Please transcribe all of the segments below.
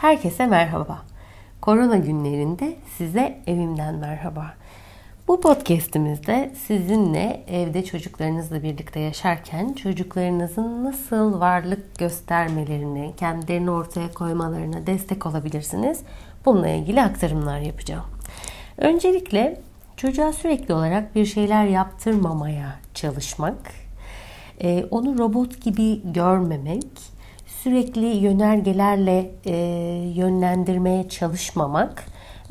Herkese merhaba. Korona günlerinde size evimden merhaba. Bu podcast'imizde sizinle evde çocuklarınızla birlikte yaşarken çocuklarınızın nasıl varlık göstermelerine, kendilerini ortaya koymalarına destek olabilirsiniz. Bununla ilgili aktarımlar yapacağım. Öncelikle çocuğa sürekli olarak bir şeyler yaptırmamaya çalışmak, e, onu robot gibi görmemek, sürekli yönergelerle e, yönlendirmeye çalışmamak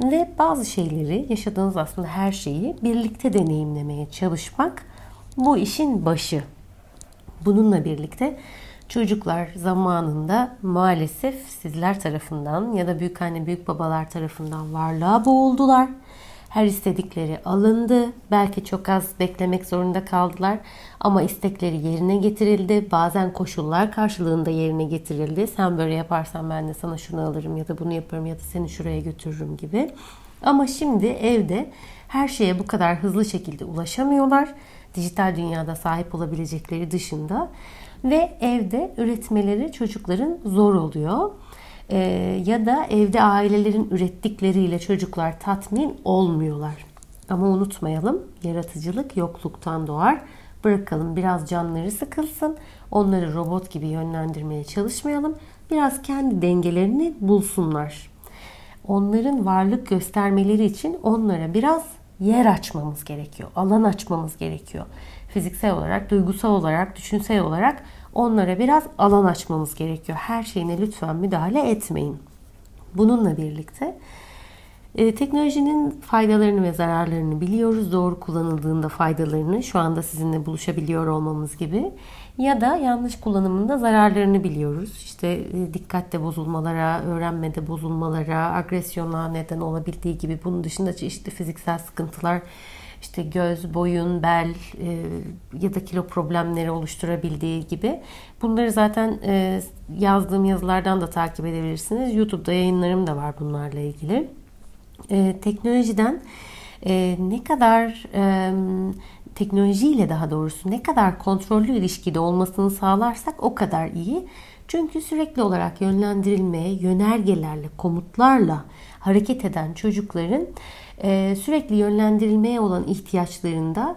ve bazı şeyleri, yaşadığınız aslında her şeyi birlikte deneyimlemeye çalışmak bu işin başı. Bununla birlikte çocuklar zamanında maalesef sizler tarafından ya da büyük anne büyük babalar tarafından varlığa boğuldular her istedikleri alındı. Belki çok az beklemek zorunda kaldılar ama istekleri yerine getirildi. Bazen koşullar karşılığında yerine getirildi. Sen böyle yaparsan ben de sana şunu alırım ya da bunu yaparım ya da seni şuraya götürürüm gibi. Ama şimdi evde her şeye bu kadar hızlı şekilde ulaşamıyorlar. Dijital dünyada sahip olabilecekleri dışında ve evde üretmeleri çocukların zor oluyor e, ya da evde ailelerin ürettikleriyle çocuklar tatmin olmuyorlar. Ama unutmayalım yaratıcılık yokluktan doğar. Bırakalım biraz canları sıkılsın. Onları robot gibi yönlendirmeye çalışmayalım. Biraz kendi dengelerini bulsunlar. Onların varlık göstermeleri için onlara biraz yer açmamız gerekiyor. Alan açmamız gerekiyor. Fiziksel olarak, duygusal olarak, düşünsel olarak onlara biraz alan açmamız gerekiyor. Her şeyine lütfen müdahale etmeyin. Bununla birlikte e, teknolojinin faydalarını ve zararlarını biliyoruz. Doğru kullanıldığında faydalarını şu anda sizinle buluşabiliyor olmamız gibi ya da yanlış kullanımında zararlarını biliyoruz. İşte e, dikkatte bozulmalara, öğrenmede bozulmalara, agresyona neden olabildiği gibi bunun dışında çeşitli fiziksel sıkıntılar işte göz, boyun, bel e, ya da kilo problemleri oluşturabildiği gibi. Bunları zaten e, yazdığım yazılardan da takip edebilirsiniz. YouTube'da yayınlarım da var bunlarla ilgili. E, teknolojiden e, ne kadar e, teknolojiyle daha doğrusu ne kadar kontrollü ilişkide olmasını sağlarsak o kadar iyi. Çünkü sürekli olarak yönlendirilmeye, yönergelerle, komutlarla hareket eden çocukların e, sürekli yönlendirilmeye olan ihtiyaçlarında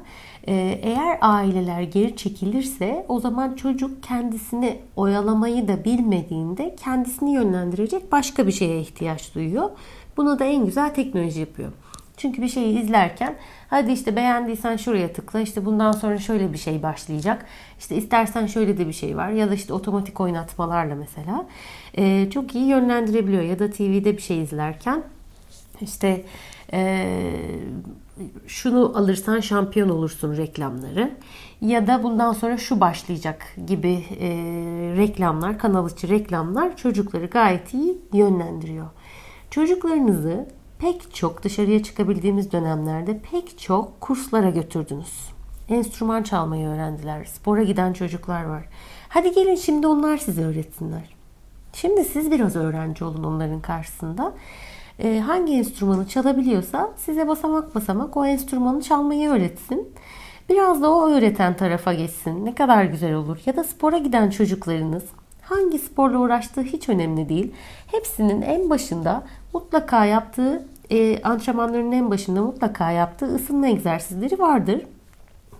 e, eğer aileler geri çekilirse o zaman çocuk kendisini oyalamayı da bilmediğinde kendisini yönlendirecek başka bir şeye ihtiyaç duyuyor. Bunu da en güzel teknoloji yapıyor. Çünkü bir şeyi izlerken hadi işte beğendiysen şuraya tıkla işte bundan sonra şöyle bir şey başlayacak. İşte istersen şöyle de bir şey var ya da işte otomatik oynatmalarla mesela e, çok iyi yönlendirebiliyor. Ya da TV'de bir şey izlerken işte e, şunu alırsan şampiyon olursun reklamları ya da bundan sonra şu başlayacak gibi e, reklamlar, kanal içi reklamlar çocukları gayet iyi yönlendiriyor. Çocuklarınızı pek çok dışarıya çıkabildiğimiz dönemlerde pek çok kurslara götürdünüz. Enstrüman çalmayı öğrendiler. Spora giden çocuklar var. Hadi gelin şimdi onlar size öğretsinler. Şimdi siz biraz öğrenci olun onların karşısında. Ee, hangi enstrümanı çalabiliyorsa size basamak basamak o enstrümanı çalmayı öğretsin. Biraz da o öğreten tarafa geçsin. Ne kadar güzel olur. Ya da spora giden çocuklarınız hangi sporla uğraştığı hiç önemli değil. Hepsinin en başında mutlaka yaptığı e, antrenmanların en başında mutlaka yaptığı ısınma egzersizleri vardır.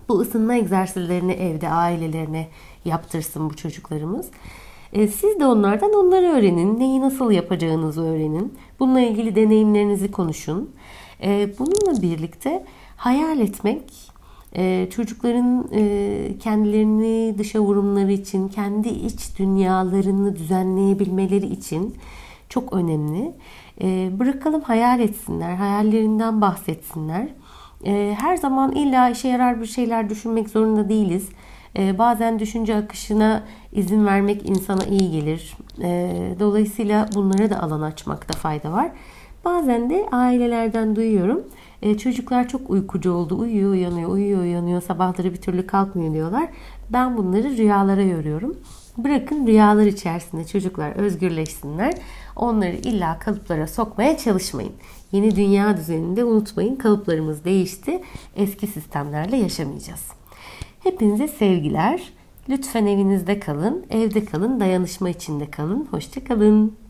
Bu ısınma egzersizlerini evde ailelerine yaptırsın bu çocuklarımız. E, siz de onlardan onları öğrenin. Neyi nasıl yapacağınızı öğrenin. Bununla ilgili deneyimlerinizi konuşun. E, bununla birlikte hayal etmek, e, çocukların kendilerini dışa vurumları için, kendi iç dünyalarını düzenleyebilmeleri için çok önemli. Bırakalım hayal etsinler, hayallerinden bahsetsinler. Her zaman illa işe yarar bir şeyler düşünmek zorunda değiliz. E, bazen düşünce akışına izin vermek insana iyi gelir. E, dolayısıyla bunlara da alan açmakta fayda var. Bazen de ailelerden duyuyorum. E, çocuklar çok uykucu oldu. Uyuyor uyanıyor, uyuyor uyanıyor. Sabahları bir türlü kalkmıyor diyorlar. Ben bunları rüyalara yoruyorum. Bırakın rüyalar içerisinde çocuklar özgürleşsinler. Onları illa kalıplara sokmaya çalışmayın. Yeni dünya düzeninde unutmayın kalıplarımız değişti. Eski sistemlerle yaşamayacağız. Hepinize sevgiler. Lütfen evinizde kalın, evde kalın, dayanışma içinde kalın. Hoşçakalın.